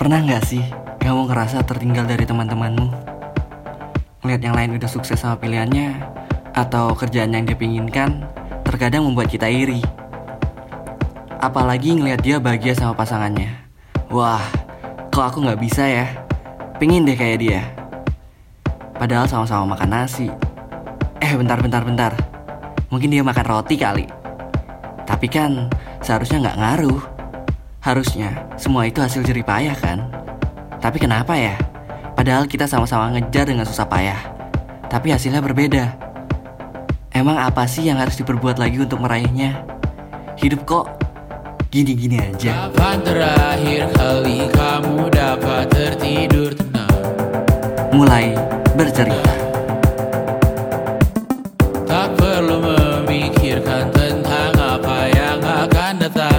Pernah nggak sih kamu ngerasa tertinggal dari teman-temanmu? Ngeliat yang lain udah sukses sama pilihannya atau kerjaan yang dia pinginkan, terkadang membuat kita iri. Apalagi ngeliat dia bahagia sama pasangannya. Wah, kok aku nggak bisa ya? Pingin deh kayak dia. Padahal sama-sama makan nasi. Eh, bentar, bentar, bentar. Mungkin dia makan roti kali. Tapi kan seharusnya nggak ngaruh. Harusnya semua itu hasil jerih payah kan? Tapi kenapa ya? Padahal kita sama-sama ngejar dengan susah payah. Tapi hasilnya berbeda. Emang apa sih yang harus diperbuat lagi untuk meraihnya? Hidup kok gini-gini aja. Kapan terakhir kali kamu dapat tertidur tenang? Mulai bercerita. Tak perlu memikirkan tentang apa yang akan datang.